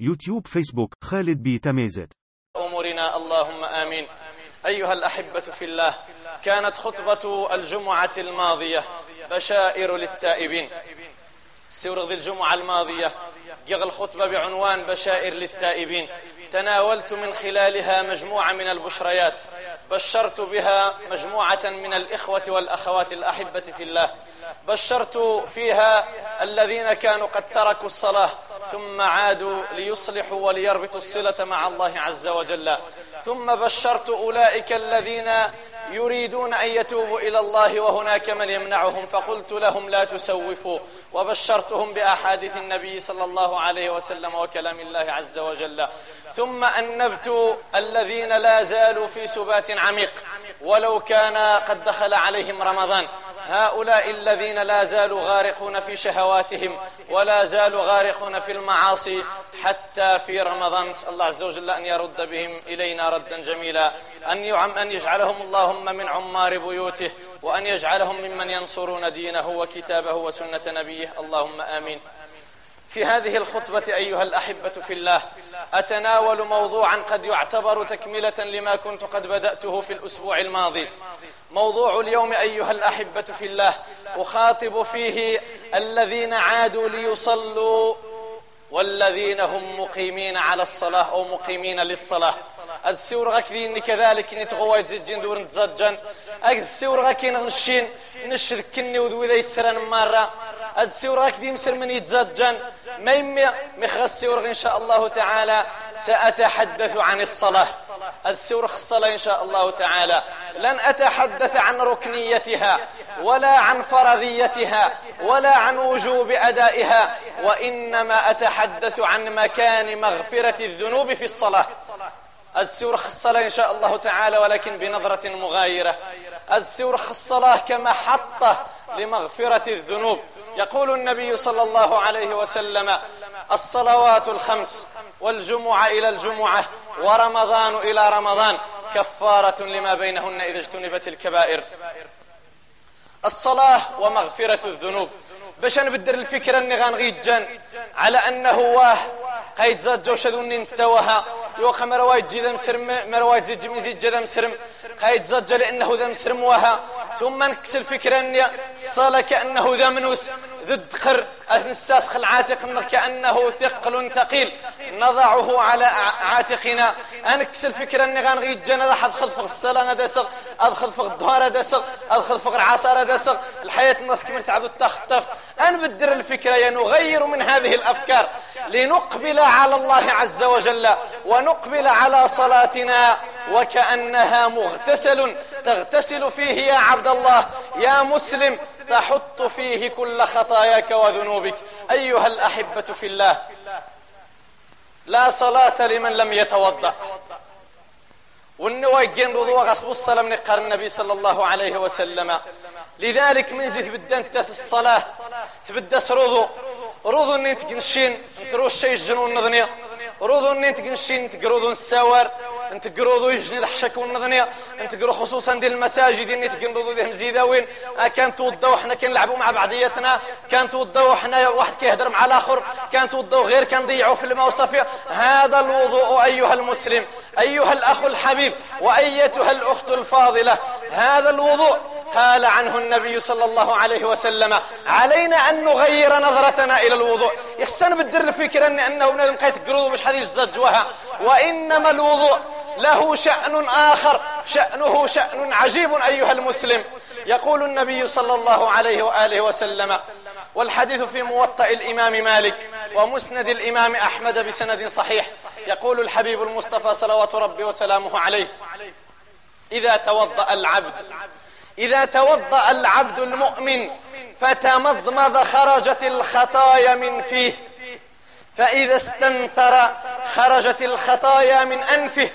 يوتيوب فيسبوك خالد بي تميزت. أمورنا اللهم آمين. أيها الأحبة في الله كانت خطبة الجمعة الماضية بشائر للتائبين. سورغ الجمعة الماضية جغ الخطبة بعنوان بشائر للتائبين. تناولت من خلالها مجموعة من البشريات بشرت بها مجموعة من الإخوة والأخوات الأحبة في الله. بشرت فيها الذين كانوا قد تركوا الصلاة ثم عادوا ليصلحوا وليربطوا الصلة مع الله عز وجل. ثم بشرت أولئك الذين يريدون أن يتوبوا إلى الله وهناك من يمنعهم فقلت لهم لا تسوفوا. وبشرتهم بأحاديث النبي صلى الله عليه وسلم وكلام الله عز وجل. ثم أنبت الذين لا زالوا في سبات عميق ولو كان قد دخل عليهم رمضان. هؤلاء الذين لا زالوا غارقون في شهواتهم ولا زالوا غارقون في المعاصي حتى في رمضان. نسأل الله عز وجل أن يرد بهم إلينا ردا جميلا أن, يعم أن يجعلهم اللهم من عمار بيوته وأن يجعلهم ممن ينصرون دينه وكتابه وسنة نبيه. اللهم آمين. في هذه الخطبة أيها الأحبة في الله أتناول موضوعا قد يعتبر تكملة لما كنت قد بدأته في الأسبوع الماضي. موضوع اليوم أيها الأحبة في الله أخاطب فيه الذين عادوا ليصلوا والذين هم مقيمين على الصلاة أو مقيمين للصلاة. السور غكذين كذلك نتغوى يتزجين دور نتزجن. السور غكين غشين نشد كني وذو ذا يتسرن مرة. السور غكذي مسر من يتزجن. يمي مخغ إن شاء الله تعالى. سأتحدث عن الصلاة. السور الصلاة إن شاء الله تعالى. لن أتحدث عن ركنيتها ولا عن فرضيتها ولا عن وجوب أدائها وإنما أتحدث عن مكان مغفرة الذنوب في الصلاة. السور الصلاة إن شاء الله تعالى ولكن بنظرة مغايرة. السور الصلاة كمحطة لمغفرة الذنوب. يقول النبي صلى الله عليه وسلم الصلوات الخمس والجمعة إلى الجمعة ورمضان إلى رمضان كفارة لما بينهن إذا اجتنبت الكبائر. الصلاة ومغفرة الذنوب. باش نبدر الفكرة أني غنغيجان على أنه واه قيد زاد جوش ذوني انتوها يوقع مروايد جي ذا مسرم مروايد زي جميزي جي ذا مسرم قيد زاد لأنه ذا مسرم وها. ثم نكس الفكرة أني الصلاة كأنه ذا منوس ذد خر نساس العاتق كأنه ثقل ثقيل. نضعه على عاتقنا. أنكس الفكرة أني غنغي الجنة حد خذ الصلاة دسغ أدخل فوق الظهر دسغ أدخل فوق العصارة دسغ الحياة ما تعدو التخطفت أنبدر الفكرة نغير من هذه الأفكار. لنقبل على الله عز وجل ونقبل على صلاتنا وكأنها مغتسل تغتسل فيه يا عبد الله يا مسلم تحط فيه كل خطاياك وذنوبك. أيها الأحبة في الله لا صلاة لمن لم يتوضأ. والنواجين رضوة غصب الصلاة من قرن النبي صلى الله عليه وسلم. لذلك من زي تبدأ أنت في الصلاة تبدأ رضو. رضو أن أنت قنشين أنت روش شي الجنون نظنية. رضو أن أنت قنشين تقرضو انت قروضو يجني ضحشك والنظنية انت قرو خصوصا دي المساجد اني تقنضو ذي مزيداوين كان توضاو حنا كنلعبوا مع بعضياتنا كان توضاو حنا واحد كيهدر مع الآخر كان توضاو غير كنضيعوا في الماء وصافي هذا الوضوء أيها المسلم أيها الأخ الحبيب وأيتها الأخت الفاضلة. هذا الوضوء قال عنه النبي صلى الله عليه وسلم. علينا أن نغير نظرتنا إلى الوضوء. يحسن بالدر الفكرة أن أنه بنادم قيت قروض مش حديث زجوها وإنما الوضوء له شأن آخر شأنه شأن عجيب أيها المسلم. يقول النبي صلى الله عليه وآله وسلم والحديث في موطأ الإمام مالك ومسند الإمام أحمد بسند صحيح. يقول الحبيب المصطفى صلوات ربي وسلامه عليه إذا توضأ العبد إذا توضأ العبد المؤمن فتمضمض خرجت الخطايا من فيه. فإذا استنثر خرجت الخطايا من أنفه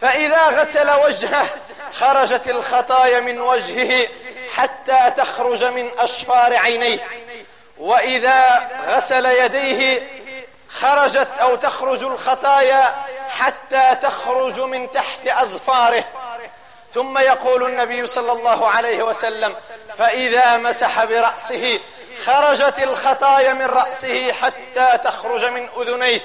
فإذا غسل وجهه خرجت الخطايا من وجهه حتى تخرج من أشفار عينيه. وإذا غسل يديه خرجت أو تخرج الخطايا حتى تخرج من تحت أظفاره. ثم يقول النبي صلى الله عليه وسلم فإذا مسح برأسه خرجت الخطايا من رأسه حتى تخرج من أذنيه.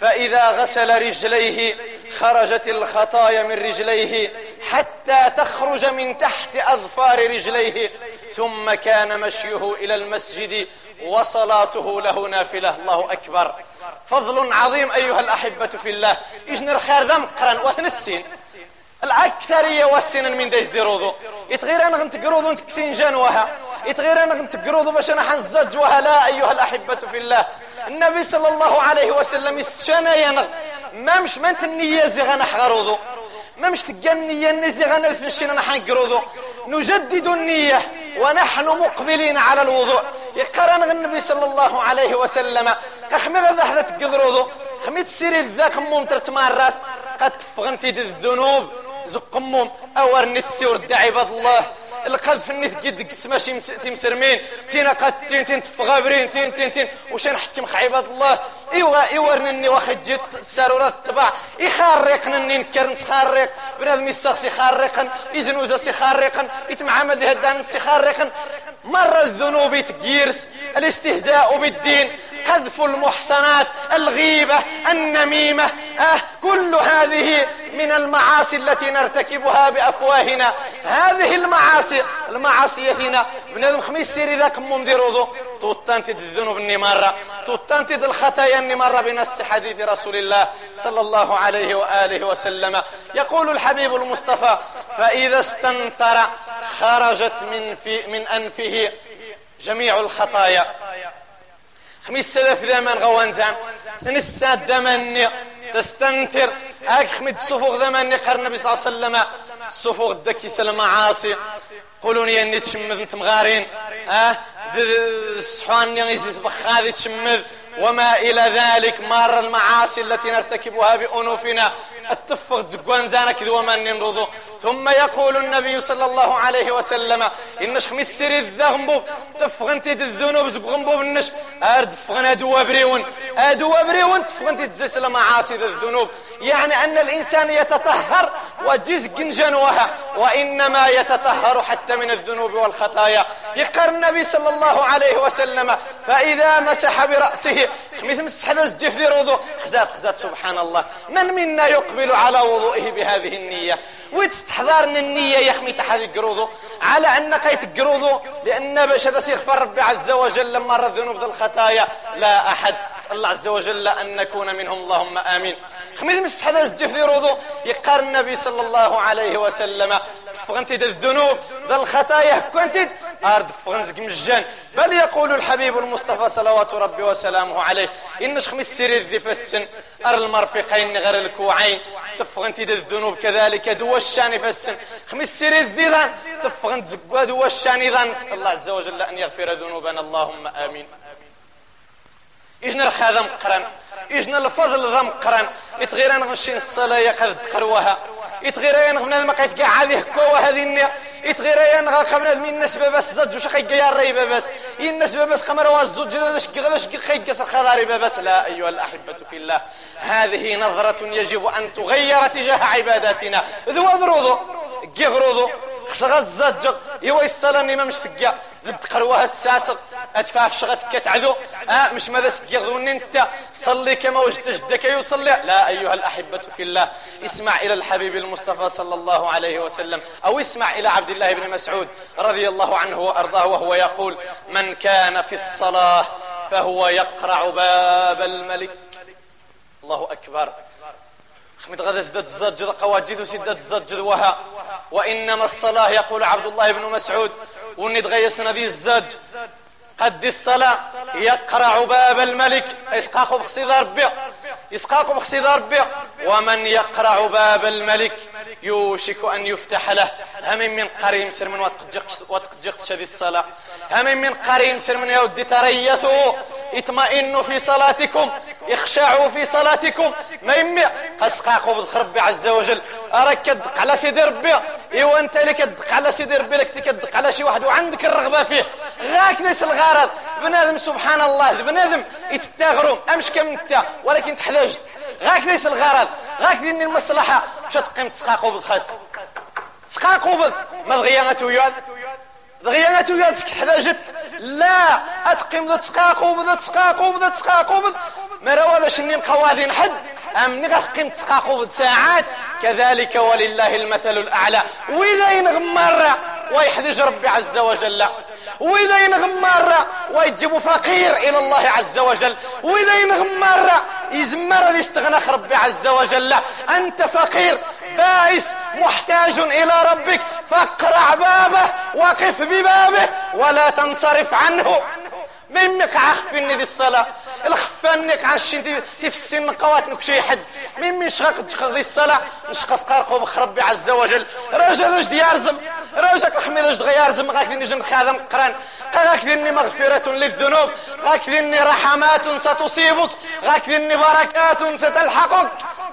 فإذا غسل رجليه خرجت الخطايا من رجليه حتى تخرج من تحت أظفار رجليه ثم كان مشيه إلى المسجد وصلاته له نافلة. الله أكبر. فضل عظيم أيها الأحبة في الله. إجنر خير ذم قرن وثنسين الأكثرية والسنن من دايز ديروضو يتغير أنا غنت قروضو نتكسين جانوها. يتغير أنا غنت قروضو باش أنا حنزج وها. أيها الأحبة في الله. النبي صلى الله عليه وسلم الشنا ينغ ما مش منت النية زغنا حغروضو. ما مش تلقى النية النزي غنا الفنشين أنا حنقروضو نجدد النية ونحن مقبلين على الوضوء. يقرن النبي صلى الله عليه وسلم. كخمي غدا حدا تقدروضو خمي تسيري ذاك ممترت مرات قد تفغنتي الذنوب. زقمهم أورني تسيور عباد الله. القذف قد قس ماشي تمسرمين تينا قد تين تفغابرين تين تين تين وش نحكم عباد الله؟ إيوا ايورنني واخد جيت سارورات تبع يخرقنني نكر نسخرق بنادم يستغسي خارقا يزنوزا سي خارقا يتمعمد هدان سي مرة الذنوب تجيرس الاستهزاء بالدين قذف المحصنات الغيبة النميمة. آه كل هذه من المعاصي التي نرتكبها بأفواهنا. هذه المعاصي المعاصي هنا. بنادم خميس سيري ذاك ممديروضو توتانتي الذنوب النمارة توتانتي الخطايا النمارة بنص حديث رسول الله صلى الله عليه وآله وسلم. يقول الحبيب المصطفى فإذا استنثر خرجت من, في من أنفه جميع الخطايا. خميس سلف ذمان غوانزان. نساد دمني تستنثر. هاك خميد صفوغ ذماني قرن النبي صلى الله عليه وسلم. الصفوغ دكي سلم عاصي. قولوني أني تشمذ انت مغارين آه الصحوان يزيد بخاذي تشمذ. وما إلى ذلك مار المعاصي التي نرتكبها بأنوفنا. أتفق زقوان زانك ذو من ننرضو ثم يقول النبي صلى الله عليه وسلم إن شخميس سري الذنب تفغنتي الذنوب زقنبو بالنش أرد فغنا دوا بريون. أدوا بريون تفغنتي تزسل معاصي الذنوب. يعني أن الإنسان يتطهر وجزق جنوها وإنما يتطهر حتى من الذنوب والخطايا. يقر النبي صلى الله عليه وسلم فإذا مسح برأسه مثل مسح الزجف ذي رضو. خزات خزات سبحان الله. من منا يقبل على وضوئه بهذه النية. وتستحضرن النية يا خمي تحدي قروضو على أنك يتقروضو لأن باش هذا سيغفر ربي عز وجل لما رد ذنوب الخطايا. لا أحد أسأل الله عز وجل أن نكون منهم اللهم آمين. خميد مسح هذا ذي رضو يقار النبي صلى الله عليه وسلم تفغنتي الذنوب ذا الخطايا كنت أرد فغنزك مجان. بل يقول الحبيب المصطفى صلوات ربي وسلامه عليه إن خميس سيري الذي فالسن أر المرفقين غير الكوعين. تفغنتي ذا الذنوب كذلك دو الشان فالسن خميس سيري الذي ذان تفغنت زقوا دو الشان ذان الله عز وجل أن يغفر ذنوبنا. اللهم آمين. إجنا الخاذم قرن إجنا الفضل ذم قرن يتغير أنا غشين الصلاة يقذ قروها يتغير أنا ما قيت قاع هذه كوا هذه النية. يتغير أنا قبل من الناس بس زج وش خي يا الريبة بس الناس بس خمر والزوج لا شق لا شق خي قصر خضاري بس لا أيها الأحبة في الله هذه نظرة يجب أن تغير تجاه عباداتنا. ذو ذروضو قغروضو خصغات الزجر يوا يسألني ما مش تقيا. ذب قروها تساسق اتفاف شغت كتعذو. آه مش ماذا سقيغذون انت. صلي كما وجدت جدك يصلي. لا أيها الأحبة في الله. اسمع إلى الحبيب المصطفى صلى الله عليه وسلم. أو اسمع إلى عبد الله بن مسعود رضي الله عنه وأرضاه وهو يقول من كان في الصلاة فهو يقرع باب الملك. الله أكبر. خمد غدا زدت الزجر قواجد سدت الزجر وها. وإنما الصلاة يقول عبد الله بن مسعود وني تغيسنا ذي الزج. قد الصلاة يقرع باب الملك يسقاق بخصيد ربي يسقاق بخصيد ربي ومن يقرع باب الملك يوشك أن يفتح له. هم من قريم سر من وتقجقت شذي الصلاة. هم من قريم سر من يودي تريثوا. اطمئنوا في صلاتكم. اخشعوا في صلاتكم. ما يمي قد سقاقوا بالخرب عز وجل. أراك كدق على سيدي ربي. إيوا أنت اللي كدق على سيدي ربي لك تكدق على شي واحد وعندك الرغبة فيه. غاك ليس الغرض. بنادم سبحان الله بنادم يتتاغروا امش كم أنت؟ ولكن تحتاج غاك ليس الغرض غاك ديني المصلحة. مش تقيم تسقاقوا بالخاص؟ تسقاقوا بال ما دغيا توياد؟ دغيا حدا جت لا أتقيم ذا تسقاقوا بذا تسقاقوا بذا تسقاقوا مرا شني قواذين حد. أم نغقم تسقاقو ساعات. كذلك ولله المثل الأعلى. وإذا ينغمر ويحدج ربي عز وجل. وإذا ينغمر ويجيب فقير إلى الله عز وجل. وإذا ينغمر يزمر يستغنى ربي عز وجل. أنت فقير بائس محتاج إلى ربك. فاقرع بابه وقف ببابه ولا تنصرف عنه. ميمك عخفني ذي الصلاة. الخفانك عشين تفسين قوات شي حد. ميمي شغاك ذي الصلاة؟ نشقص قارقو بخربي عز وجل؟ رجل اجد يارزم رجل احمد اجد غيارزم غاك ذي نجن خادم قران. غاك ذي مغفرة للذنوب. غاك ذي رحمات ستصيبك. غاك ذي بركات ستلحقك.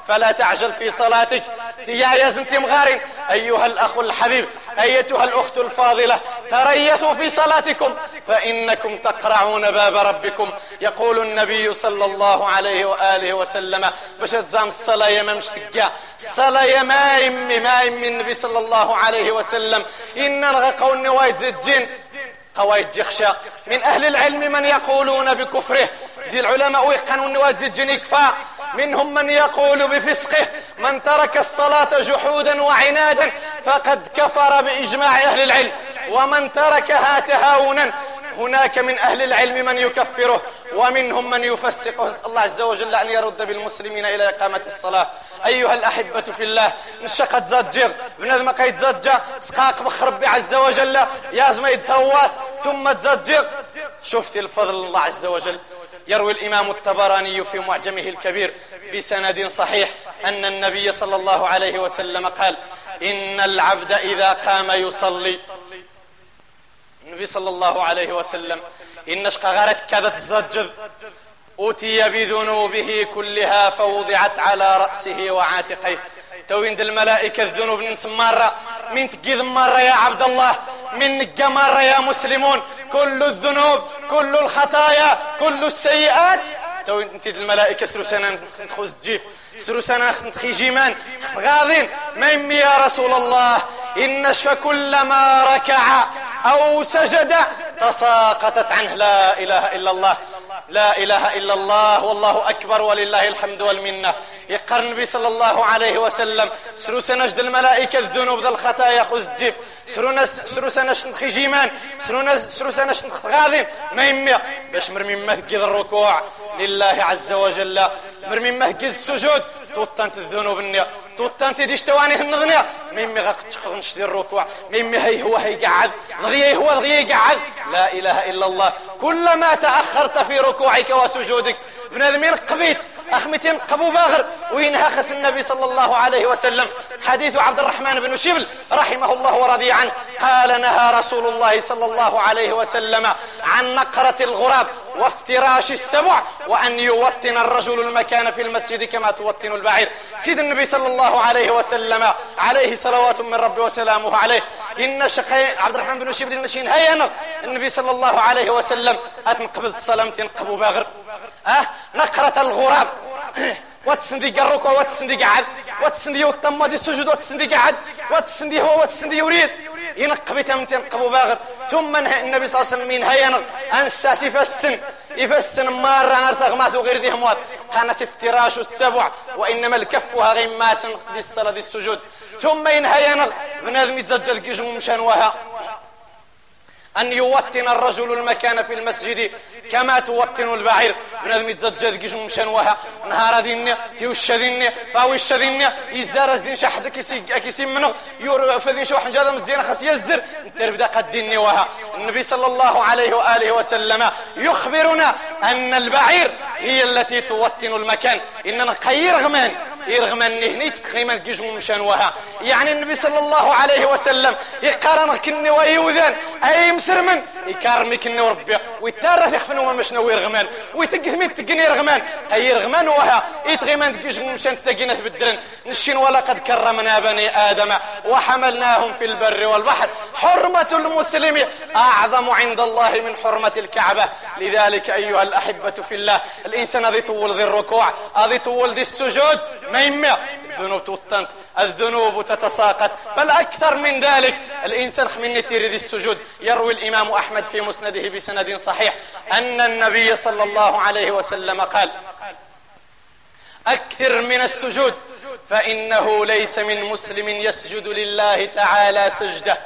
فلا تعجل في صلاتك. يا زنتي مغارين أيها الأخ الحبيب أيتها الأخت الفاضلة تريثوا في صلاتكم فإنكم تقرعون باب ربكم. يقول النبي صلى الله عليه وآله وسلم باش تزام الصلاة يا ممشتقا الصلاة يا ما يمي ما يمي النبي صلى الله عليه وسلم. إن نغقوا النوايد زجين قوايد جخشى من أهل العلم من يقولون بكفره. زي العلماء ويقنوا النوايد زجين يكفى. منهم من يقول بفسقه من ترك الصلاة جحودا وعنادا فقد كفر بإجماع أهل العلم. ومن تركها تهاونا. هناك من أهل العلم من يكفره ومنهم من يفسقه. نسأل الله عز وجل أن يرد بالمسلمين إلى إقامة الصلاة. أيها الأحبة في الله نشقت زجر بنظم قيد زجة سقاق بخرب عز وجل. يازم يتهوث ثم تزجر شفت الفضل الله عز وجل. يروي الإمام الطبراني في معجمه الكبير بسند صحيح أن النبي صلى الله عليه وسلم قال إن العبد إذا قام يصلي. النبي صلى الله عليه وسلم إن غارت كادت الزجر أتي بذنوبه كلها فوضعت على رأسه وعاتقيه. تويند الملائكة الذنوب مرة من تقيد مرة يا عبد الله من نقى مرة يا مسلمون. كل الذنوب كل الخطايا كل السيئات. تو انت الملائكة سنة نخوز الجيف سنة نخي جيمان غاضين. ما يمي يا رسول الله إن كلما ركع أو سجد تساقطت عنه لا إله إلا الله. لا إله إلا الله والله أكبر ولله الحمد والمنة. يقر النبي صلى الله عليه وسلم سرو سنجد الملائكة الذنوب ذا الخطايا خذ الجيف سرو سرو سنش خجيمان سرو سرو سنش غاضين ما يمي باش مرمي مهقد الركوع. لله عز وجل. مرمي مهقد السجود توطنت الذنوب النيا توطنت ديش تواني النغنيا ميمي غاق تشخغنش دي الركوع ميمي هي هو هي قعد ضغي هو ضغي قعد. لا إله إلا الله كلما تأخرت في ركوعك وسجودك بنادمين قبيت أخمتين قبو باغر وينها خس النبي صلى الله عليه وسلم حديث عبد الرحمن بن شبل رحمه الله ورضي عنه قال نهى رسول الله صلى الله عليه وسلم عن نقرة الغراب وافتراش السبع وأن يوطن الرجل المكان في المسجد كما توطن البعير. سيد النبي صلى الله عليه وسلم عليه صلوات من ربي وسلامه عليه. إن شقي عبد الرحمن بن شبل النشين هيا النبي صلى الله عليه وسلم أتنقبض السلام تنقبو باغر أه؟ نقرة الغراب. واتسندي قرك واتسندي قعد واتسندي يوتم دي السجود واتسندي قعد واتسندي هو واتسندي يريد ينقبي تمتن قبو باغر. ثم النبي صلى الله عليه وسلم من هينغ أنساس يفسن. يفسن مرة نرتغ غير ذي هموات. كان افتراش السبع. وإنما الكف غير ماسن دي الصلاة دي السجود. ثم ينهينغ بنادم يتزجل كيجم مشان وها أن يوطن الرجل المكان في المسجد كما توطن البعير. من هذا متزجد كيش مشانوها نهار ذين وش ذين وش ذين يزارز دين شحد كيسي منه يور فذين شو حنجاد مزيان خاص يزر. تربدا قد دين وها. النبي صلى الله عليه وآله وسلم يخبرنا أن البعير هي التي توطن المكان. إننا خير غمان. يرغم هني تقريبا كيجو مشان وها. يعني النبي صلى الله عليه وسلم يقارن كني ويوذن أي مسرمن يكارمي كني وربي. ويتارث يخفن وما مشنا ويرغمان ويتقثمين تقني رغمان أي رغمان وها. يتغيمان كيجو مشان تقينا بالدرن نشين ولقد كرمنا بني آدم وحملناهم في البر والبحر. حرمة المسلم أعظم عند الله من حرمة الكعبة. لذلك أيها الأحبة في الله الإنسان ذي طول ذي الركوع ذي طول ذي السجود. يمي الذنوب توطنت الذنوب تتساقط. بل أكثر من ذلك الإنسان خميني تيري ذي السجود. يروي الإمام أحمد في مسنده بسند صحيح أن النبي صلى الله عليه وسلم قال أكثر من السجود فإنه ليس من مسلم يسجد لله تعالى سجدة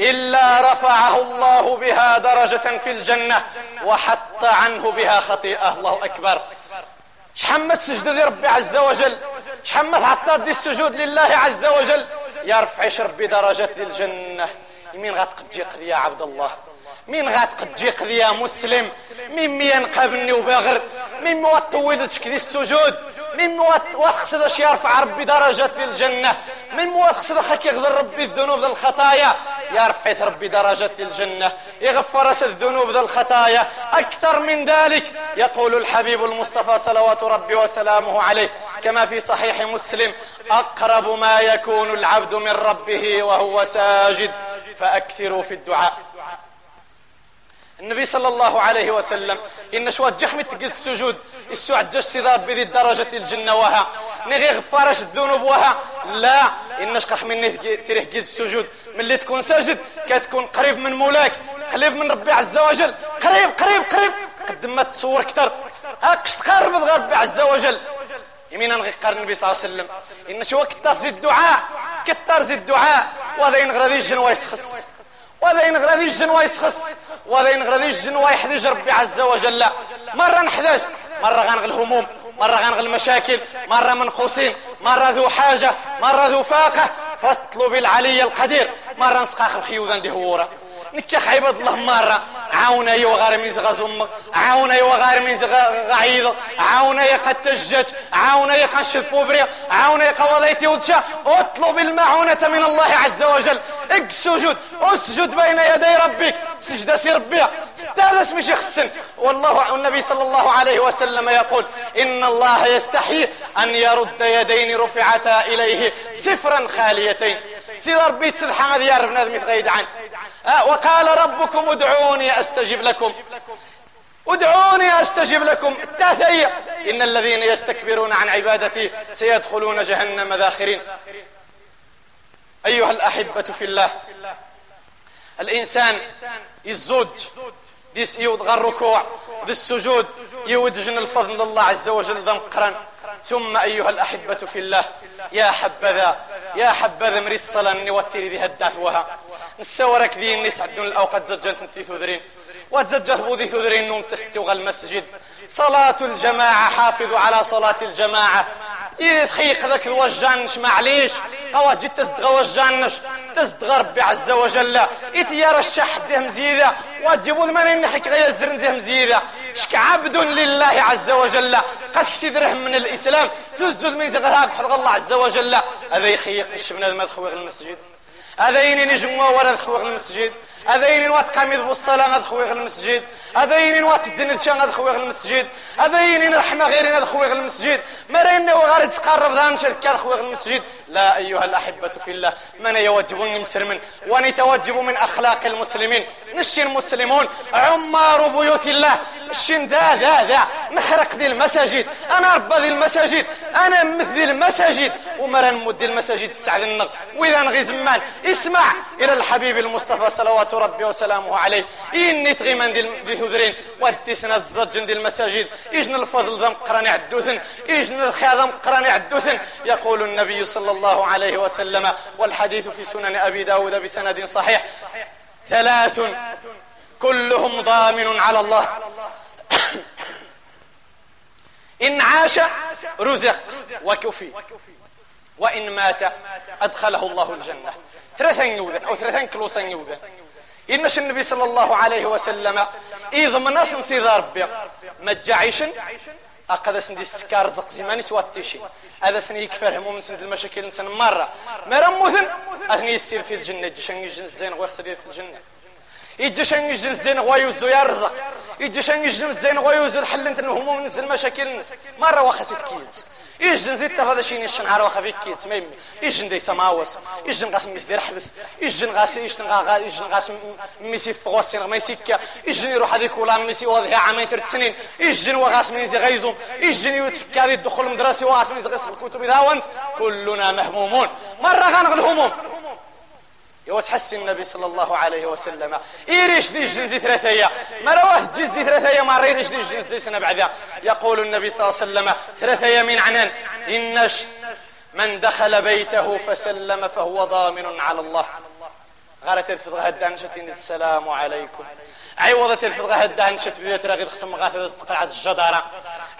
إلا رفعه الله بها درجة في الجنة وحط عنه بها خطيئة. الله أكبر. شحمت سجدة لربي عز وجل؟ شحمت عطات دي السجود لله عز وجل؟ يرفعش ربي درجة للجنة مين غتقد قضي يا عبد الله؟ مين غتقد قضي يا مسلم؟ مين ينقبني وباغر؟ مين ما طولتش كذي السجود؟ من وخصد اش يرفع ربي درجة للجنة من وخصد خاك يغفر ربي الذنوب الخطايا يرفع ربي درجة للجنة يغفر الذنوب ذا الخطايا. أكثر من ذلك يقول الحبيب المصطفى صلوات ربي وسلامه عليه كما في صحيح مسلم أقرب ما يكون العبد من ربه وهو ساجد فأكثروا في الدعاء. النبي صلى الله عليه وسلم إن شو جخمة تقل السجود السو عجاش سيدار بذي الدرجة الجنة وها. نغي غفارش الذنوب وها. لا إنش قح مني تريح جيد السجود من اللي تكون ساجد كتكون قريب من مولاك. قريب من ربي عز وجل. قريب قريب قريب. قد ما تصور كتر هاكش تقرب ربي عز وجل. يمين نغي قرن النبي صلى الله عليه وسلم. إن شو كتر زيد الدعاء كتر زيد الدعاء وهذا ينغرى الجنوى يسخص وهذا ينغرى الجنوى يسخص وهذا ينغرى الجنوى يحدج ربي عز وجل. مرة نحتاج مرة غنغ الهموم مرة غنغ المشاكل مرة منقوصين مرة ذو حاجة مرة ذو فاقة. فاطلب العلي القدير. مرة نسقاخ الخيوذان دي هورا نكيخ عباد الله مرة. عاونا يو غارمين زغا زم عاونا يو غارمين زغا غعيض عاونا قد تجج عاونا يقنشد بوبريا عاونا يقوضيتي ودشا. اطلب المعونة من الله عز وجل. اك اسجد بين يدي ربك. سجدة سي ربيع هذا اسمي شيخ السن. والله النبي صلى الله عليه وسلم يقول إن الله يستحي أن يرد يدين رفعتا إليه سفرا خاليتين. سيد ربي تسدح هذا يعرف نادم غيد عن آه، وقال ربكم ادعوني أستجب لكم. ادعوني أستجب لكم. التاثية إن الذين يستكبرون عن عبادتي سيدخلون جهنم ذاخرين أيها الأحبة في الله الإنسان يزوج ديس يوضغ الركوع ذي السجود يودجن الفضل الله عز وجل ذنقرا ثم أيها الأحبة في الله يا حبذا يا حبذا مري الصلاة نوتري ذي هداثوها نسورك ذي الناس عدون الأوقات زجنت انتي ثذرين. وتزجت بوذي ثذرين نوم تستوغى المسجد. صلاة الجماعة حافظوا على صلاة الجماعة. يخيق ذاك الوجانش معليش. قوا جيت تزدغ وجانش. تزدغ ربي عز وجل. يتيار الشح ده مزيدة وتجيبوا ثمانين نحك غير الزرن زي مزيدة شك عبد لله عز وجل. قد كسيد رحم من الإسلام. تزد من زغراك حد الله عز وجل. هذا يخيق الشبنة ما تخويغ المسجد. هذا يني نجموا ورا المسجد. هذا ينين وات قاميض بالصلاة غاد خويغ المسجد. ينين وات شان غاد خويغ المسجد. هذا ينين رحمة غير غاد خويغ المسجد مرينا وغاد تقرب ذان شركة خويغ المسجد. لا أيها الأحبة في الله من يوجبون مسلم ونتوجب من أخلاق المسلمين. نشي المسلمون عمار بيوت الله. الشين ذا ذا ذا؟ نخرق ذي المساجد. أنا ربى ذي المساجد. أنا مثل المساجد. ومرا نمد المساجد السعد النغ وإذا نغي زمان اسمع إلى الحبيب المصطفى صلوات ربي وسلامه عليه. إني تغيمان ذي ثذرين ودي سنة الزجن ذي المساجد. إجن الفضل ذا مقراني عدوثن إجن الخير ذا مقراني عدوثن يقول النبي صلى الله عليه وسلم والحديث في سنن أبي داود بسند صحيح. ثلاث. كلهم ضامن على الله. إن عاش رزق وكفي. وإن مات أدخله الله الجنة. ثلاثين يوذن أو ثلاثين كلوسين يوذن. إنش النبي صلى الله عليه وسلم إذا من ناس نسيذ ربي. مجعيشن أقد سندي السكار زق زماني سواتيشي هذا سني يكفر هموم سند المشاكل نسن مرة. مرموثن أثني يسير في الجنة جشن الزين ويخسر في الجنة. يجي شان يجي الزين غويوزو يرزق يجي شان يجي الزين غويوزو الحل انت الهموم نسل المشاكل. مرة وخسيت كيلز يجن زيد تفضل شيني الشنهار واخا فيك كيت ميمي يجن دي سماوس. يجن غاس ميس دير حبس. يجن غاس يجن غا يجن غاس ميسي فغوسين ما يسكا. يجن يروح هذيك ولا ميسي واضح عامين ثلاث سنين. يجن وغاس من غيزوم. يجن يتفك هذه الدخول المدرسي وغاس من زي غيس الكتب كلنا مهمومون. مرة غنغ الهموم وتحسي النبي صلى الله عليه وسلم. يريش دي الجنزي ثلاثية. ما رواه جيت زي ثلاثية ما يريش دي الجنزي سنة بعدها. يقول النبي صلى الله عليه وسلم ثلاثية من عنان. إنش من دخل بيته فسلم فهو ضامن على الله. غارت في شتين السلام عليكم. عوضة الفضغة هدا نشت بديت راغي الختم غاثة استقرعة الجدارة.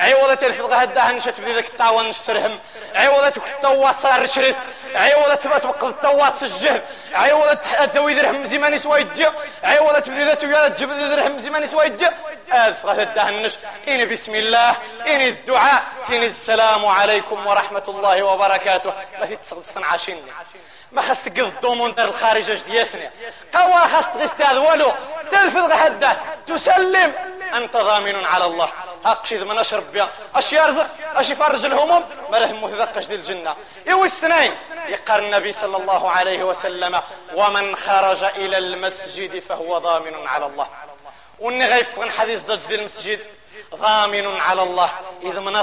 عوضة الفضغة هدا نشت بديت التاوان نشترهم عوضة التوات صار شريف. عوضة تبقى تبقى التوات سجه. عوضة الدوي درهم زمان سوا يجي عوضة بديت ويا تجيب درهم زمان سوا يجي الفضغة هدا نش. إني بسم الله إني الدعاء إني السلام عليكم ورحمة الله وبركاته. ما تتصل عاشيني. ما خاص تقض الضمون دار الخارج اش دياسني قوا خاص تغستاذ والو. تلفظ غهده تسلم. أنت ضامن على الله. هاقشي ذا من اشرب بها أش يرزق. أش يفرج الهموم. ما راه مثقش ديال الجنة. يو اثنين يقر النبي صلى الله عليه وسلم ومن خرج إلى المسجد فهو ضامن على الله. وني غيفغن حديث الزج ديال المسجد. ضامن على الله. اذا من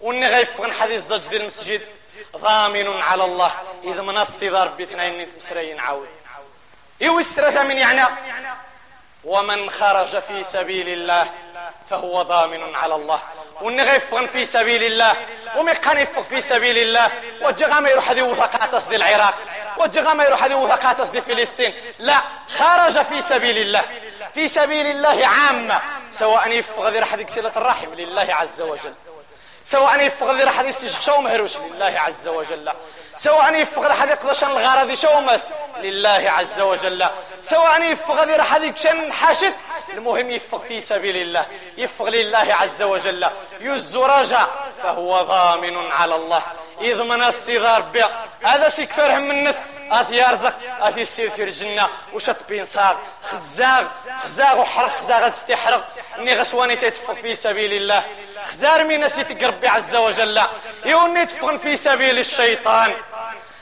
وني غيفغن حديث الزج ديال المسجد ضامن على الله إذا من الصدار باثنين مسرين عاود. إيو استرثى من يعني ومن خرج في سبيل الله فهو ضامن على الله. ونغفغن في سبيل الله ومقان يفق في سبيل الله. وجغا ما يروح هذه وثقات دي العراق. وجغا ما يروح هذه وثقات دي فلسطين. لا خرج في سبيل الله. في سبيل الله عامة سواء يفق ذي رح صلة الرحم لله عز وجل. سواء يفقد راح يسجق شو مهروش لله عز وجل. سواء يفقد راح يقضشن الغرض شو مس لله عز وجل. سواء يفقد راح يكشن حاشد. المهم يفق في سبيل الله. يفق لله عز وجل. يز رجع. فهو ضامن على الله. إذ من الصغار بيع. هذا سيكفر هم الناس. أثي يرزق أثي يسير في الجنة. وشط بين صاغ. خزاغ. خزاغ وحرق. خزاغ تستحرق اني غسواني تتفق في سبيل الله. خزار مين نسيت ربي عز وجل. يوني تفغن في سبيل الشيطان.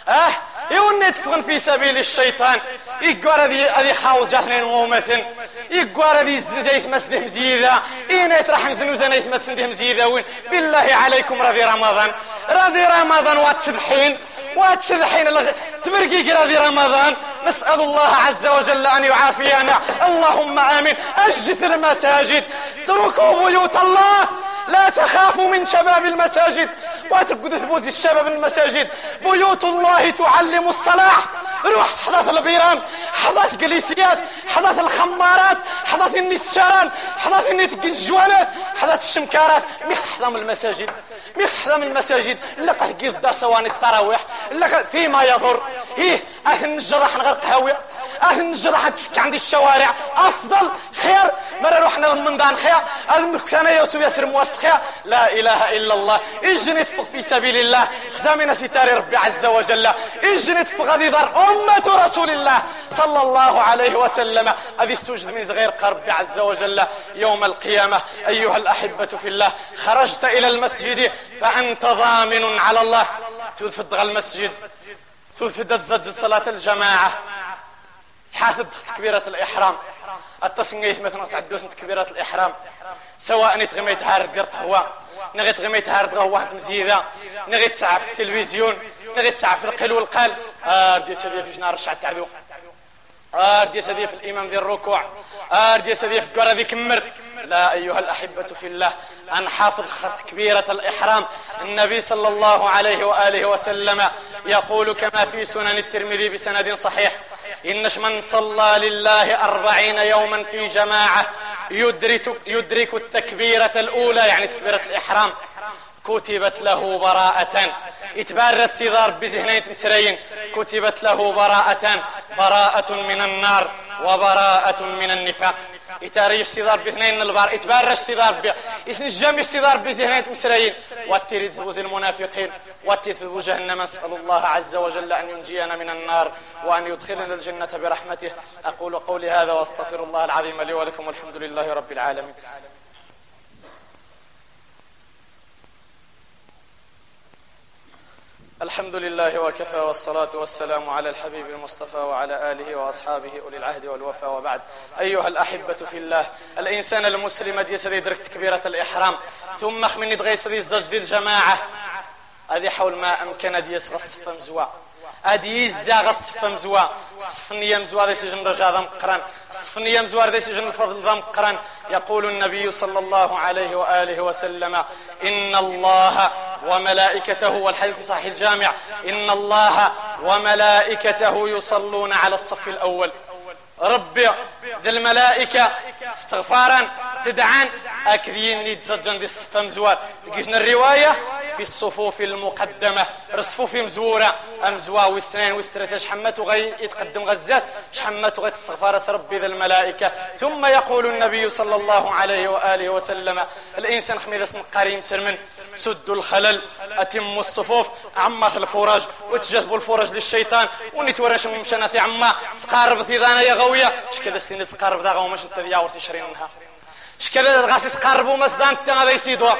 أه؟ يوني تفغن في سبيل الشيطان. يقوار هذه هذه خاول جاثنين ومثل. يقوار هذه زيت مسده مزيدة إينا يترح نزنو زنيت مسده مزيدة وين؟ بالله عليكم رضي رمضان. رضي رمضان واتسبحين واتسبحين تمرقي رضي رمضان. نسأل الله عز وجل أن يعافينا. اللهم آمين. أجث المساجد. اتركوا بيوت الله. لا تخافوا من شباب المساجد. وتقد ثبوز الشباب المساجد. بيوت الله تعلم الصلاح. روح حضات البيران حضات قليسيات حضات الخمارات حضات النسشاران النت الجوانات حضات الشمكارات. مخحضم المساجد. مخحضم المساجد لقى قيل الدار سواني التراويح لقى فيما يضر. هيه أهل الجرح نغرق هاوية أهل الجرح تسك عندي الشوارع. أفضل خير مرة رحنا من دان خير المكتانة يوسف يسر موسخيا لا إله إلا الله. اجني تفق في سبيل الله. خزامنا ستار ربي عز وجل. اجني تفق غادي دار أمة رسول الله صلى الله عليه وسلم. هذه استوجد من صغير ربي عز وجل يوم القيامة. أيها الأحبة في الله خرجت إلى المسجد فأنت ضامن على الله. تفض المسجد. تفض زجد صلاة الجماعة. حافظ تكبيرة الإحرام. التصنيف مثلا تعدوش تكبيرة الإحرام. سواء نتغميت هارد دير قهوة نغي تغميت هارد قهوة مزيدة. نغي تسعى في التلفزيون. نغي تسعى في القل والقال آه دي سيدي في جنار رشع التعدو آه دي سيدي في الإمام ذي الركوع. آه دي سيدي في القرى ذي كمر. لا أيها الأحبة في الله. أن حافظ تكبيرة الإحرام النبي صلى الله عليه وآله وسلم يقول كما في سنن الترمذي بسند صحيح إنش من صلى لله أربعين يوما في جماعة يدرك, يدرك التكبيرة الأولى يعني تكبيرة الإحرام كتبت له براءة. اتبارت سيدار بزهنين مسرين كتبت له براءة براءة من النار وبراءة من النفاق. يتاريش سيدار باثنين البار يتبارش سيدار بي. يسنجم سيدار بزهنين مسرين واتريد ثبوز المنافقين واتريد ثبوز جهنم. نسأل الله عز وجل أن ينجينا من النار وأن يدخلنا الجنة برحمته. أقول قولي هذا وأستغفر الله العظيم لي ولكم والحمد لله رب العالمين. الحمد لله وكفى والصلاة والسلام على الحبيب المصطفى وعلى آله وأصحابه أولي العهد والوفاء وبعد. أيها الأحبة في الله الإنسان المسلم دي سدي درك تكبيرة الإحرام ثم خمني بغي سدي الزج دي الجماعة. هذه حول ما أمكن دي يسغص مزوا هذه يزا غصف مزوا صفني مزوا ذي سجن رجا ذا مقران. صفني مزوا ذي سجن الفضل ذا يقول النبي صلى الله عليه وآله وسلم إن الله وملائكته والحديث في صحيح الجامع. إن الله وملائكته يصلون على الصف الأول. ربي ذي الملائكة استغفارا تدعان أكذين يتزجن دي الصف مزوار. لقيتنا الرواية في الصفوف المقدمة. رصفوف مزورة. أمزوا وستنين وسترة شحمت وغي يتقدم غزات؟ شحمت وغي تستغفار ربي ذا الملائكة؟ ثم يقول النبي صلى الله عليه وآله وسلم الإنسان خميدة قريم سرمن سدوا الخلل أتموا الصفوف عما الفرج وتجذبوا الفرج للشيطان ونتورش مشنا في عما تقارب ثيذانا يا غوية اش كذا ستين تقارب ذا غومش انت عورتي شرين منها. اش كذا غاسي تقاربوا مسدان انت غادي يسيدوا.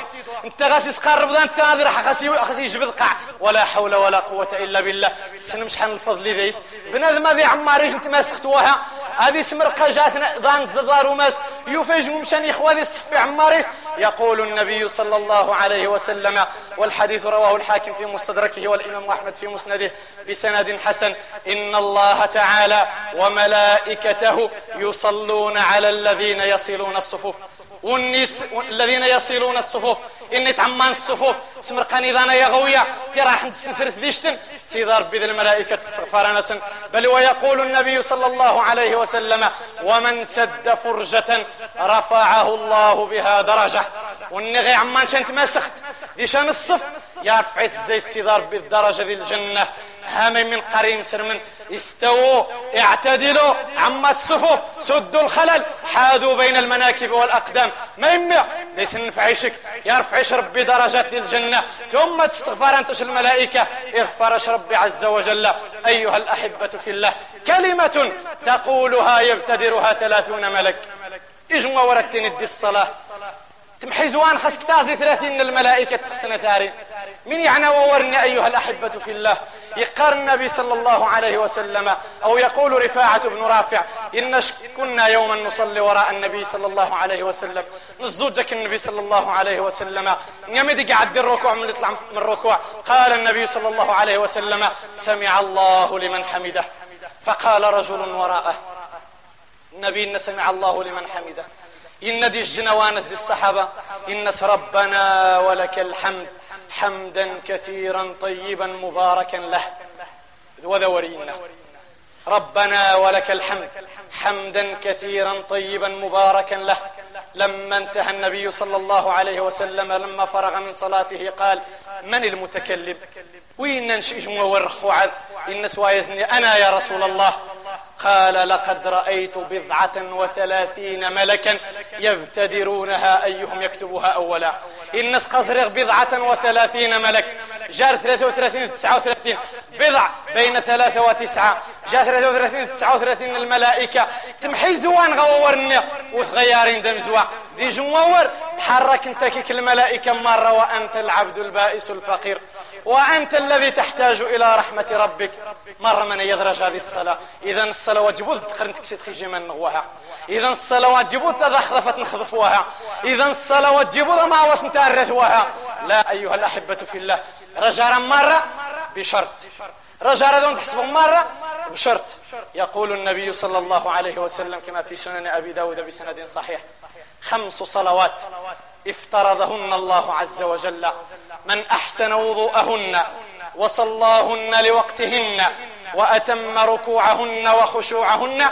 انت غاسي تقارب ذا انت غادي راح خاسي خاسي يجبد قاع ولا حول ولا قوة إلا بالله. السن شحال الفضل ذيس بنادم هذه عماريش انت ماسختوها هذه سمرقة جاتنا ضانز دار وماس يفاجئ مشان إخواني الصف عماري. يقول النبي صلى الله عليه وسلم والحديث رواه الحاكم في مستدركه والإمام أحمد في مسنده بسند حسن إن الله تعالى وملائكته يصلون على الذين يصلون الصفوف. والنيت الذين يصلون الصفوف. إني تعمان الصفوف. سمرقاني ذانا يا غوية في راح نتسنسر ذيشتن. سيدار بذ الملائكة استغفار نسن بل ويقول النبي صلى الله عليه وسلم ومن سد فرجة رفعه الله بها درجة. والنغي عمان شنت مسخت ديشان الصف؟ يا رفعت زي السيدار بالدرجة ذي الجنة. هامي من قريم سرمن استووا اعتدلوا عما الصفوف سدوا الخلل حاذوا بين المناكب والأقدام ما يمنع ليس نفعيشك يرفعش ربي درجات للجنة ثم تستغفر أنتش الملائكة؟ اغفرش ربي عز وجل. أيها الأحبة في الله كلمة تقولها يبتدرها ثلاثون ملك. إجمع ورتين الدي الصلاة. تمحي زوان خسك تازي ثلاثين الملائكة تخسنا ثاري. من يعني وورني أيها الأحبة في الله؟ يقر النبي صلى الله عليه وسلم أو يقول رفاعة بن رافع إن كنا يوما نصلي وراء النبي صلى الله عليه وسلم. نزوجك النبي صلى الله عليه وسلم. يمد قعد الركوع من يطلع من الركوع. قال النبي صلى الله عليه وسلم سمع الله لمن حمده. فقال رجل وراءه النبي إن سمع الله لمن حمده. إن دي الجنوان دي الصحابة إن ربنا ولك الحمد. حمدا كثيرا طيبا مباركا له. وذورينا. ربنا ولك الحمد. حمدا كثيرا طيبا مباركا له. لما انتهى النبي صلى الله عليه وسلم لما فرغ من صلاته قال من المتكلم؟ وين ننشئ ورخ وعد إن سوايزني أنا يا رسول الله. قال لقد رأيت بضعة وثلاثين ملكا يبتدرونها أيهم يكتبها أولا. إن قصرغ بضعة وثلاثين ملك. جار 33 39 بضع بين ثلاثة وتسعة. جار 33 39 الملائكة. تمحي زوان غورنا وتغيرين دم زوا. ذي جمور تحرك انت كيك الملائكة مرة وأنت العبد البائس الفقير. وأنت الذي تحتاج إلى رحمة ربك. مرة من يدرج هذه الصلاة. إذا الصلاة واجبوت تقرن تكسيت خيجي من نغوها. إذا الصلاة واجبوت إذا نخذفوها. إذا الصلاة واجبوت ما وسنت أرثوها لا أيها الأحبة في الله. رجاء مرة بشرط. رجاء ذون تحسبوا مرة بشرط. يقول النبي صلى الله عليه وسلم كما في سنن أبي داود بسند صحيح. خمس صلوات. افترضهن الله عز وجل من أحسن وضوءهن وصلاهن لوقتهن وأتم ركوعهن وخشوعهن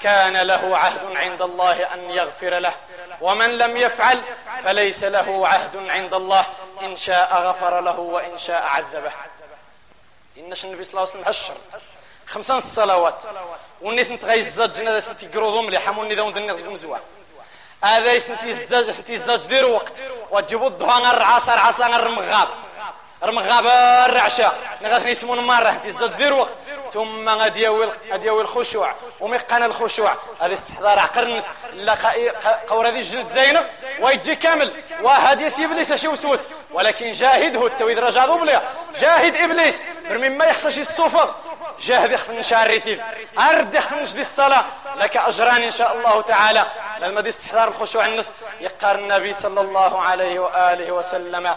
كان له عهد عند الله أن يغفر له ومن لم يفعل فليس له عهد عند الله إن شاء غفر له وإن شاء عذبه إنش النبي صلى الله عليه وسلم خمسان الصلوات ونيت نتغيز الزجنة ستي قروضهم لحموني ذا وندني هذا يسنتي الزج انتي الزج دير وقت. وتجيبوا الضوء غير عصا عصا غير رمغاب رمغاب الرعشة نغاثني يسمون مرة انتي الزج دير وقت. ثم غادي يوي غادي يوي الخشوع. وميقان الخشوع. هذا استحضار عقر الناس. لا قور هذه الجن الزينب ويجي كامل. وهذه إبليس شي وسوس. ولكن جاهده التويد رجع دوبليا جاهد إبليس. برمي ما يخصش الصفر جاهد يخفن شاريتين أرد يخفن دي الصلاة. لك أجران إن شاء الله تعالى. لما دي استحضار الخشوع النص يقار النبي صلى الله عليه وآله وسلم.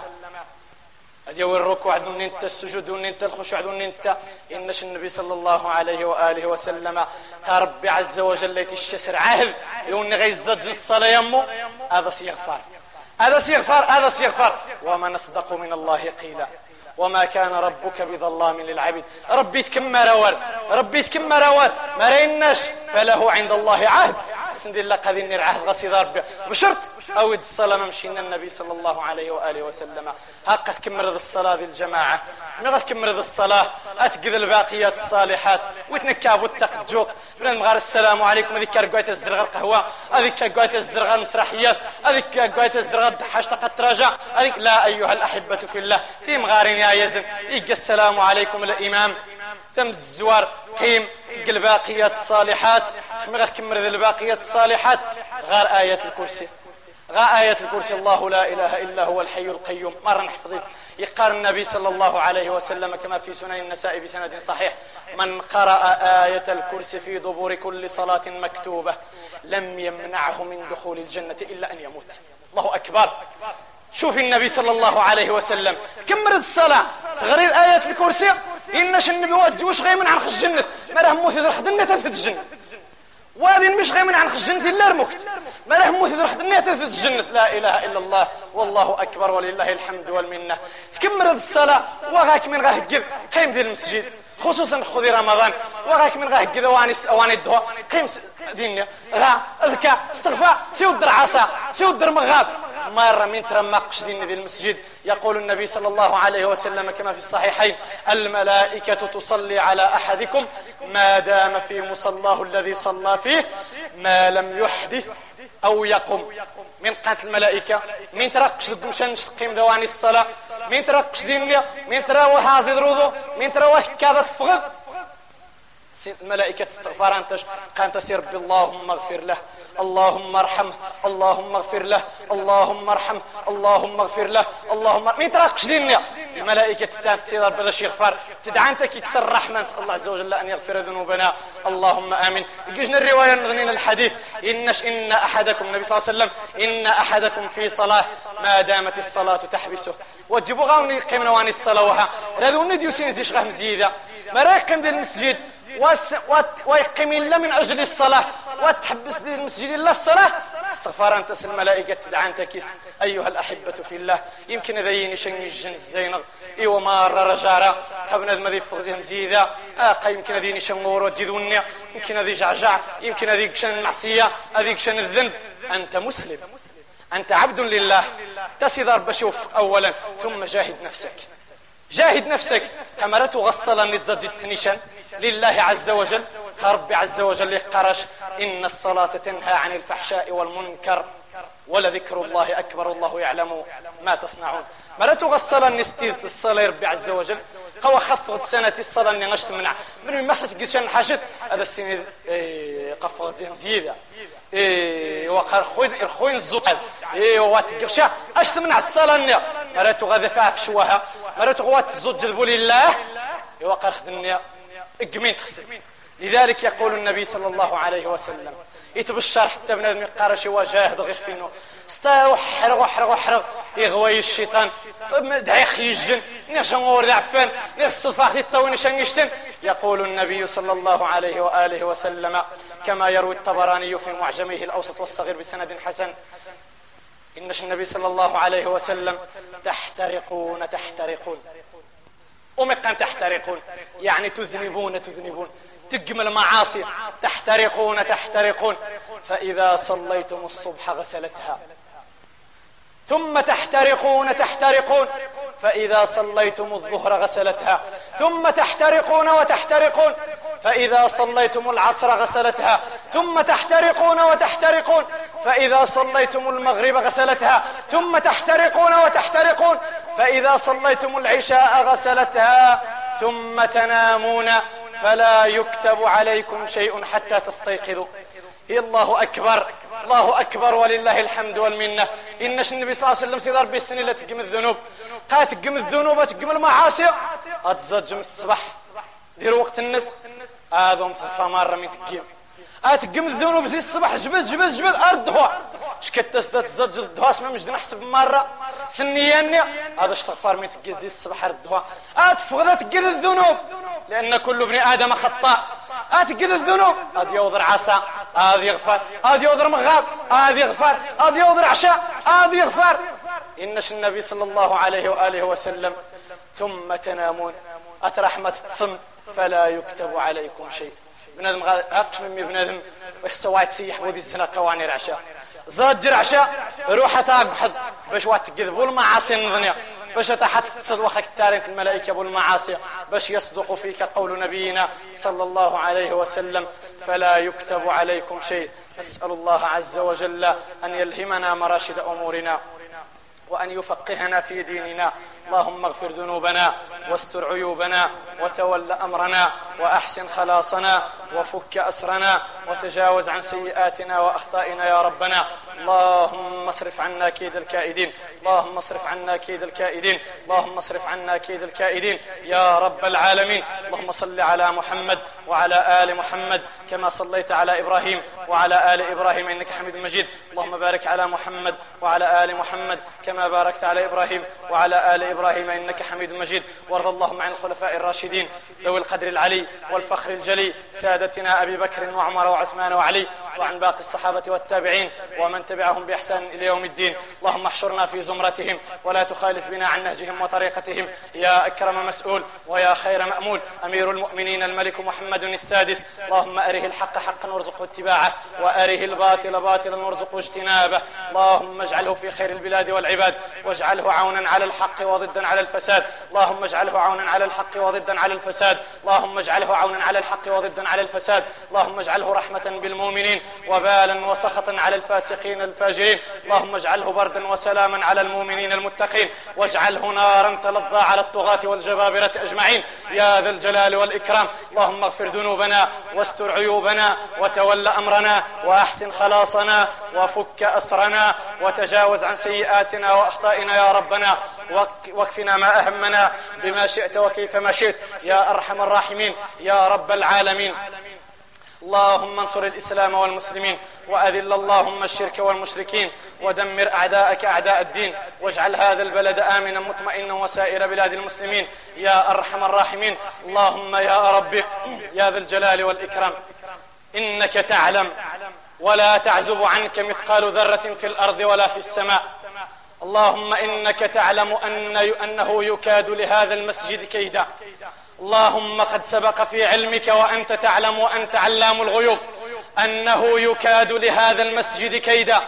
هذه هو الركوع دون انت السجود دون انت الخشوع دون انت إنش النبي صلى الله عليه وآله وسلم. ربي عز وجل الشسر عهد يوني غيزج الصلاة يمو هذا سيغفر هذا سيغفر هذا سيغفر وما نصدق من الله قيلا. وما كان ربك بظلام للعبيد. ربي تكم روار ربي تكم روار ما ريناش فله عند الله عهد. سندي الله نير عهد غصيد ربي بشرط أود الصلاة مشينا النبي صلى الله عليه وآله وسلم. هاقة كمرض الصلاة ذي الجماعة. نغا كمرض الصلاة. أتقذ الباقيات الصالحات. وتنكاب وتقجوق بلان مغار السلام عليكم. هذيك قويت الزرغ القهوة هذيك قويت الزرغ المسرحيات هذيك قويت الزرغ الدحاش تقد تراجع. هذيك لا أيها الأحبة في الله. في مغارين يا يزن. يقى السلام عليكم الإمام. تم الزوار قيم الباقيات الصالحات. مغار كمرض الباقيات الصالحات. غار آية الكرسي. غا آية الكرسي. الله لا إله إلا هو الحي القيوم. مرة نحفظ يقال النبي صلى الله عليه وسلم كما في سنن النساء بسند صحيح. من قرأ آية الكرسي في دبور كل صلاة مكتوبة لم يمنعه من دخول الجنة إلا أن يموت. الله أكبر. شوف النبي صلى الله عليه وسلم. كم مرد الصلاة. غير آية الكرسي. إنش النبي وجوش غيمن عن خش الجنة. ما راه موت إذا خدنا تثبت الجنة. وهذه مش غيمن عن خش الجنة إلا رمكت ما له موت إذا خدنا تثبت الجنة. لا إله إلا الله. والله أكبر. ولله الحمد والمنة. كم مرد الصلاة. وغاك من غاهجد قيم في المسجد. خصوصا خذي رمضان. وغاك من غاهجد واني واني الدواء قيم دينيا غا اذكى. استغفى سيود عصا. سيود مغاب. مرة من ترمقش دين ذي المسجد. يقول النبي صلى الله عليه وسلم كما في الصحيحين الملائكة تصلي على أحدكم ما دام في مصلاه الذي صلى فيه ما لم يحدث أو يقم. من قانت الملائكة من ترقش القمشان تقيم دواني الصلاة من ترقش دينيا من ترى وحازي الوضوء من ترى كذا تفغض الملائكة تستغفر أنت قانت سير ربي اللهم اغفر له. اللهم ارحمه اللهم اغفر له. اللهم ارحمه اللهم اغفر له. اللهم مين تراقش ديننا الملائكة تتان تسير بدا شي غفار تدعى أنت كيكسر الرحمة. نسأل الله عز وجل أن يغفر ذنوبنا. اللهم آمين. يجينا الرواية نغنينا الحديث. إنش إن أحدكم النبي صلى الله عليه وسلم إن أحدكم في صلاة ما دامت الصلاة تحبسه. وتجيبوا غاوني يقيمنا واني الصلاة وها. هذا نديو سينزيش غاه مزيدة ما رايقين ديال المسجد؟ ويقيم إلا من أجل الصلاة. وتحبس دي المسجد إلا الصلاة. استغفار أنت الملائكة تدعى أنت كيس. أيها الأحبة في الله. يمكن إذا ينشن الجن الزينغ. إيوا مار رجارة قبل ذي فغزي مزيدة آقا يمكن إذا ينشن ورود جذوني يمكن إذا جعجع يمكن إذا يكشن المعصية. إذا يكشن الذنب. أنت مسلم. أنت عبد لله. تسيدار بشوف أولا. ثم جاهد نفسك. جاهد نفسك. كما تغسل نتزجد ثنيشا لله عز وجل. ربي عز وجل قرش إن الصلاة تنهى عن الفحشاء والمنكر ولذكر الله أكبر الله يعلم ما تصنعون. ما لا تغسل النستيذ الصلاة ربي عز وجل. قوى خفض سنة الصلاة اللي غشت منع من ما ستقيت شان حاجت هذا استنيد إيه قفض زين زيادة. إيه وقر خوين خوين الزوج. إيه واتقرشا أشت منع الصلاة اللي ما لا تغذفها في شواها ما لا تغوات الزوج جذبوا لله. وقر خدني اقمين تخسر لذلك يقول النبي صلى الله عليه وسلم يتبشر حتى بنادم يقارش وجاهد غفينو ستار وحرق وحرق وحرق يغوي الشيطان. دعي خيجن. نشان ورد عفان. نصفاخ الطوين شان يشتن. يقول النبي صلى الله عليه وآله وسلم كما يروي الطبراني في معجمه الأوسط والصغير بسند حسن. إن النبي صلى الله عليه وسلم تحترقون تحترقون. ومقام تحترقون. يعني تذنبون تذنبون. تقم المعاصي. تحترقون تحترقون. فإذا صليتم الصبح غسلتها. ثم تحترقون تحترقون. فإذا صليتم الظهر غسلتها. ثم تحترقون وتحترقون. فإذا صليتم العصر غسلتها ثم تحترقون وتحترقون. فإذا صليتم المغرب غسلتها ثم تحترقون وتحترقون. فإذا صليتم العشاء غسلتها ثم تنامون. فلا يكتب عليكم شيء حتى تستيقظوا. الله أكبر. الله أكبر ولله الحمد والمنة. إنش النبي صلى الله عليه وسلم سيدار بالسنة اللي تقم الذنوب. قات تقم الذنوب تقم المعاصي. أتزج من الصباح. دير وقت النس آذم في مرة من تقيم أتقم الذنوب زي الصباح جبد جبد جبد هو شكت تسدت الزج الدهوا اسمه مش نحسب مرة. سنياني. هذا استغفار من تقيل زي الصباح الدهوا أتفغذ تقيل الذنوب. لأن كل ابن آدم خطاء. أتقيل الذنوب. هذا يوضر عصا هذا يغفر. هذا يوضر مغاب هذا يغفر. هذا يوضر عشاء هذا يغفر. إنش النبي صلى الله عليه وآله وسلم ثم تنامون. أترحمة تصم. فلا يكتب عليكم شيء. بنادم غاقش من بنادم ويخصو واحد سيح وذي السنة قواني العشاء زاجر عشاء روح تاقحض باش واحد تكذبوا المعاصي النظنية باش تحت تصد وخك التارين الملائكة بالمعاصي باش يصدق فيك قول نبينا صلى الله عليه وسلم. فلا يكتب عليكم شيء. نسأل الله عز وجل أن يلهمنا مراشد أمورنا وأن يفقهنا في ديننا. اللهم اغفر ذنوبنا واستر عيوبنا وتول أمرنا وأحسن خلاصنا وفك أسرنا وتجاوز عن سيئاتنا وأخطائنا يا ربنا اللهم اصرف عنا كيد الكائدين. اللهم اصرف عنا كيد الكائدين. اللهم اصرف عنا كيد الكائدين. يا رب العالمين. اللهم صل على محمد وعلى آل محمد كما صليت على إبراهيم وعلى آل إبراهيم إنك حميد مجيد. اللهم بارك على محمد وعلى آل محمد كما باركت على إبراهيم وعلى آل إبراهيم إنك حميد مجيد. وارض اللهم عن الخلفاء الراشدين ذوي القدر العلي والفخر الجلي سادتنا أبي بكر وعمر وعثمان وعلي. وعن باقي الصحابة والتابعين ومن تبعهم بإحسان إلى يوم الدين. اللهم احشرنا في زمرتهم ولا تخالف بنا عن نهجهم وطريقتهم. يا أكرم مسؤول ويا خير مأمول. أمير المؤمنين الملك محمد السادس. اللهم أره الحق حقا وارزقه اتباعه وأره الباطل باطلا وارزقه اجتنابه. اللهم اجعله في خير البلاد والعباد. واجعله عونا على الحق وضدا على الفساد. اللهم اجعله عونا على الحق وضدا على الفساد. اللهم اجعله عونا على الحق وضدا على الفساد. اللهم اجعله رحمة بالمؤمنين. وبالا وسخطا على الفاسقين الفاجرين. اللهم اجعله بردا وسلاما على المؤمنين المتقين. واجعله نارا تلظى على الطغاة والجبابرة أجمعين. يا ذا الجلال والإكرام. اللهم اغفر ذنوبنا واستر عيوبنا وتول أمرنا وأحسن خلاصنا وفك أسرنا وتجاوز عن سيئاتنا وأخطائنا يا ربنا. واكفنا ما أهمنا بما شئت وكيف ما شئت. يا أرحم الراحمين. يا رب العالمين. اللهم انصر الإسلام والمسلمين وأذل اللهم الشرك والمشركين ودمر أعداءك أعداء الدين واجعل هذا البلد آمنا مطمئنا وسائر بلاد المسلمين يا أرحم الراحمين. اللهم يا رب يا ذا الجلال والإكرام إنك تعلم ولا تعزب عنك مثقال ذرة في الأرض ولا في السماء. اللهم إنك تعلم أن أنه يكاد لهذا المسجد كيدا. اللهم قد سبق في علمك وأنت تعلم وأنت علام الغيوب أنه يكاد لهذا المسجد كيدا.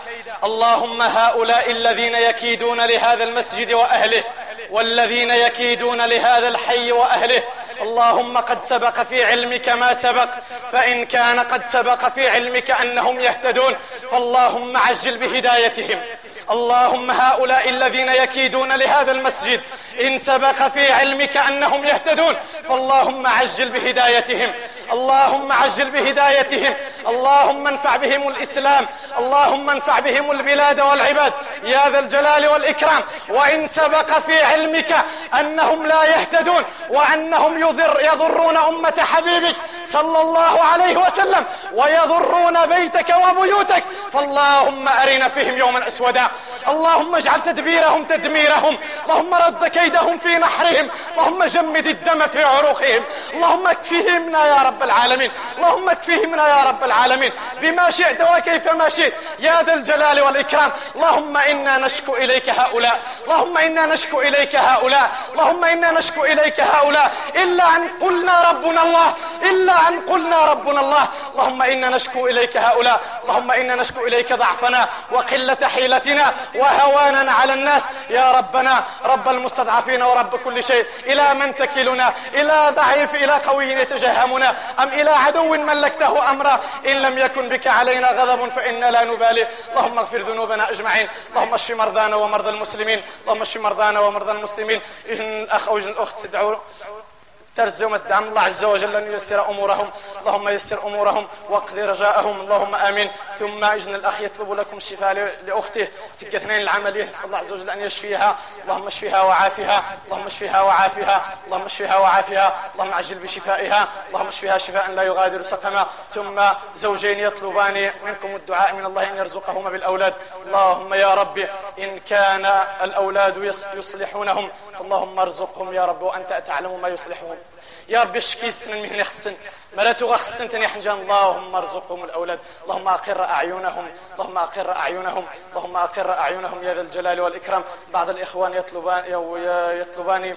اللهم هؤلاء الذين يكيدون لهذا المسجد وأهله والذين يكيدون لهذا الحي وأهله. اللهم قد سبق في علمك ما سبق. فإن كان قد سبق في علمك أنهم يهتدون. فاللهم عجل بهدايتهم. اللهم هؤلاء الذين يكيدون لهذا المسجد إن سبق في علمك أنهم يهتدون فاللهم عجل بهدايتهم. اللهم عجل بهدايتهم. اللهم انفع بهم الإسلام. اللهم انفع بهم البلاد والعباد. يا ذا الجلال والإكرام. وإن سبق في علمك أنهم لا يهتدون وأنهم يضر يضرون أمة حبيبك صلى الله عليه وسلم ويضرون بيتك وبيوتك. فاللهم أرنا فيهم يوما أسودا. اللهم اجعل تدبيرهم تدميرهم. اللهم رد كيدهم في نحرهم. اللهم جمد الدم في عروقهم. اللهم اكفهمنا يا رب العالمين. اللهم اكفهمنا يا رب العالمين. بما شئت وكيف ما شئت. يا ذا الجلال والإكرام. اللهم إنا نشكو إليك هؤلاء. اللهم إنا نشكو إليك هؤلاء. اللهم إنا نشكو إليك هؤلاء. إلا أن قلنا ربنا الله. إلا أن قلنا ربنا الله اللهم إنا نشكو إليك هؤلاء اللهم إنا نشكو إليك ضعفنا وقلة حيلتنا وهوانا على الناس. يا ربنا رب المستضعفين ورب كل شيء إلى من تكلنا؟ إلى ضعيف إلى قوي يتجهمنا؟ أم إلى عدو ملكته أمرا؟ إن لم يكن بك علينا غضب فإنا لا نبالي. اللهم اغفر ذنوبنا أجمعين. اللهم اشف مرضانا ومرضى المسلمين. اللهم اشف مرضانا ومرضى المسلمين. إذن الأخ أو الأخت تدعو ترزم الدعم الله عز وجل أن ييسر أمورهم. اللهم يسر أمورهم واقض رجاءهم. اللهم آمين. ثم إجن الأخ يطلب لكم الشفاء لأخته تلك اثنين العملية. نسأل الله عز وجل أن يشفيها. اللهم اشفيها وعافها. اللهم اشفيها وعافها. اللهم اشفيها وعافها. اللهم عجل بشفائها. اللهم اشفيها شفاء لا يغادر سقما. ثم زوجين يطلبان منكم الدعاء من الله أن يرزقهما بالأولاد. اللهم يا رب إن كان الأولاد يصلحونهم اللهم ارزقهم يا رب وأنت تعلم ما يصلحهم يا ربي اشكي السن من يخسن مراتو غخسن تني حنجان. اللهم ارزقهم الأولاد. اللهم أقر أعينهم. اللهم أقر أعينهم. اللهم أقر أعينهم يا ذا الجلال والإكرام. بعض الإخوان يطلبان يطلبان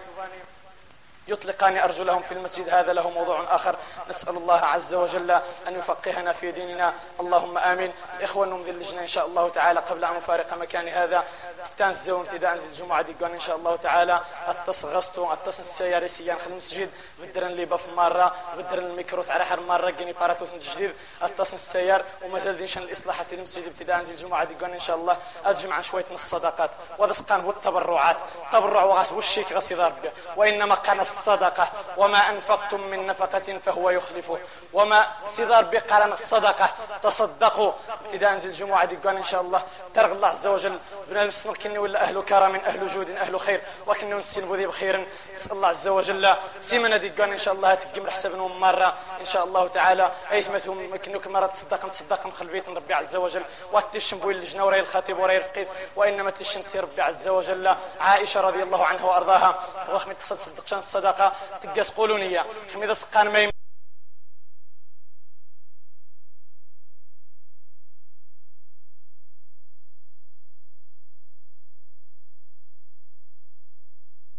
يطلقان أرجلهم في المسجد. هذا له موضوع آخر. نسأل الله عز وجل أن يفقهنا في ديننا. اللهم آمين. إخوة نمضي اللجنة إن شاء الله تعالى قبل أن نفارق مكان هذا. تنزل ابتداء الجمعة ديقان إن شاء الله تعالى. أتص غستو أتص السيارة سيان خل المسجد بدرن لي بف مرة بدرن الميكرو على حر مرة جني باراتوس جديد أتص السيار وما زال ديشان الإصلاحات المسجد ابتداء الجمعة ديقان إن شاء الله. أجمع شوية من الصدقات وذسقان والتبرعات. تبرع وغاس وشيك غسي ربي وإنما كان الصدقة. وما أنفقتم من نفقة فهو يخلفه. وما سيدار بقرن الصدقة. تصدقوا. ابتداء الجمعة ديقان إن شاء الله. ترغ الله عز وجل. بنا المسلم كني ولا أهل كرم أهل جود أهل خير وكني نسين بذي بخير نسأل الله عز وجل سيمنا ديقان إن شاء الله تقيم حسابنا مرة. إن شاء الله تعالى أيثمتهم كنو كمرة تصدق تصدق مخل بيت ربي عز وجل. واتشن بوي اللجنة وراي الخطيب وراي الفقيد. وإنما تشن ربي عز وجل. عائشة رضي الله عنها وأرضاها. وخمي تصدق الصدقة. تقاس قولونية. خمي سقان ميم.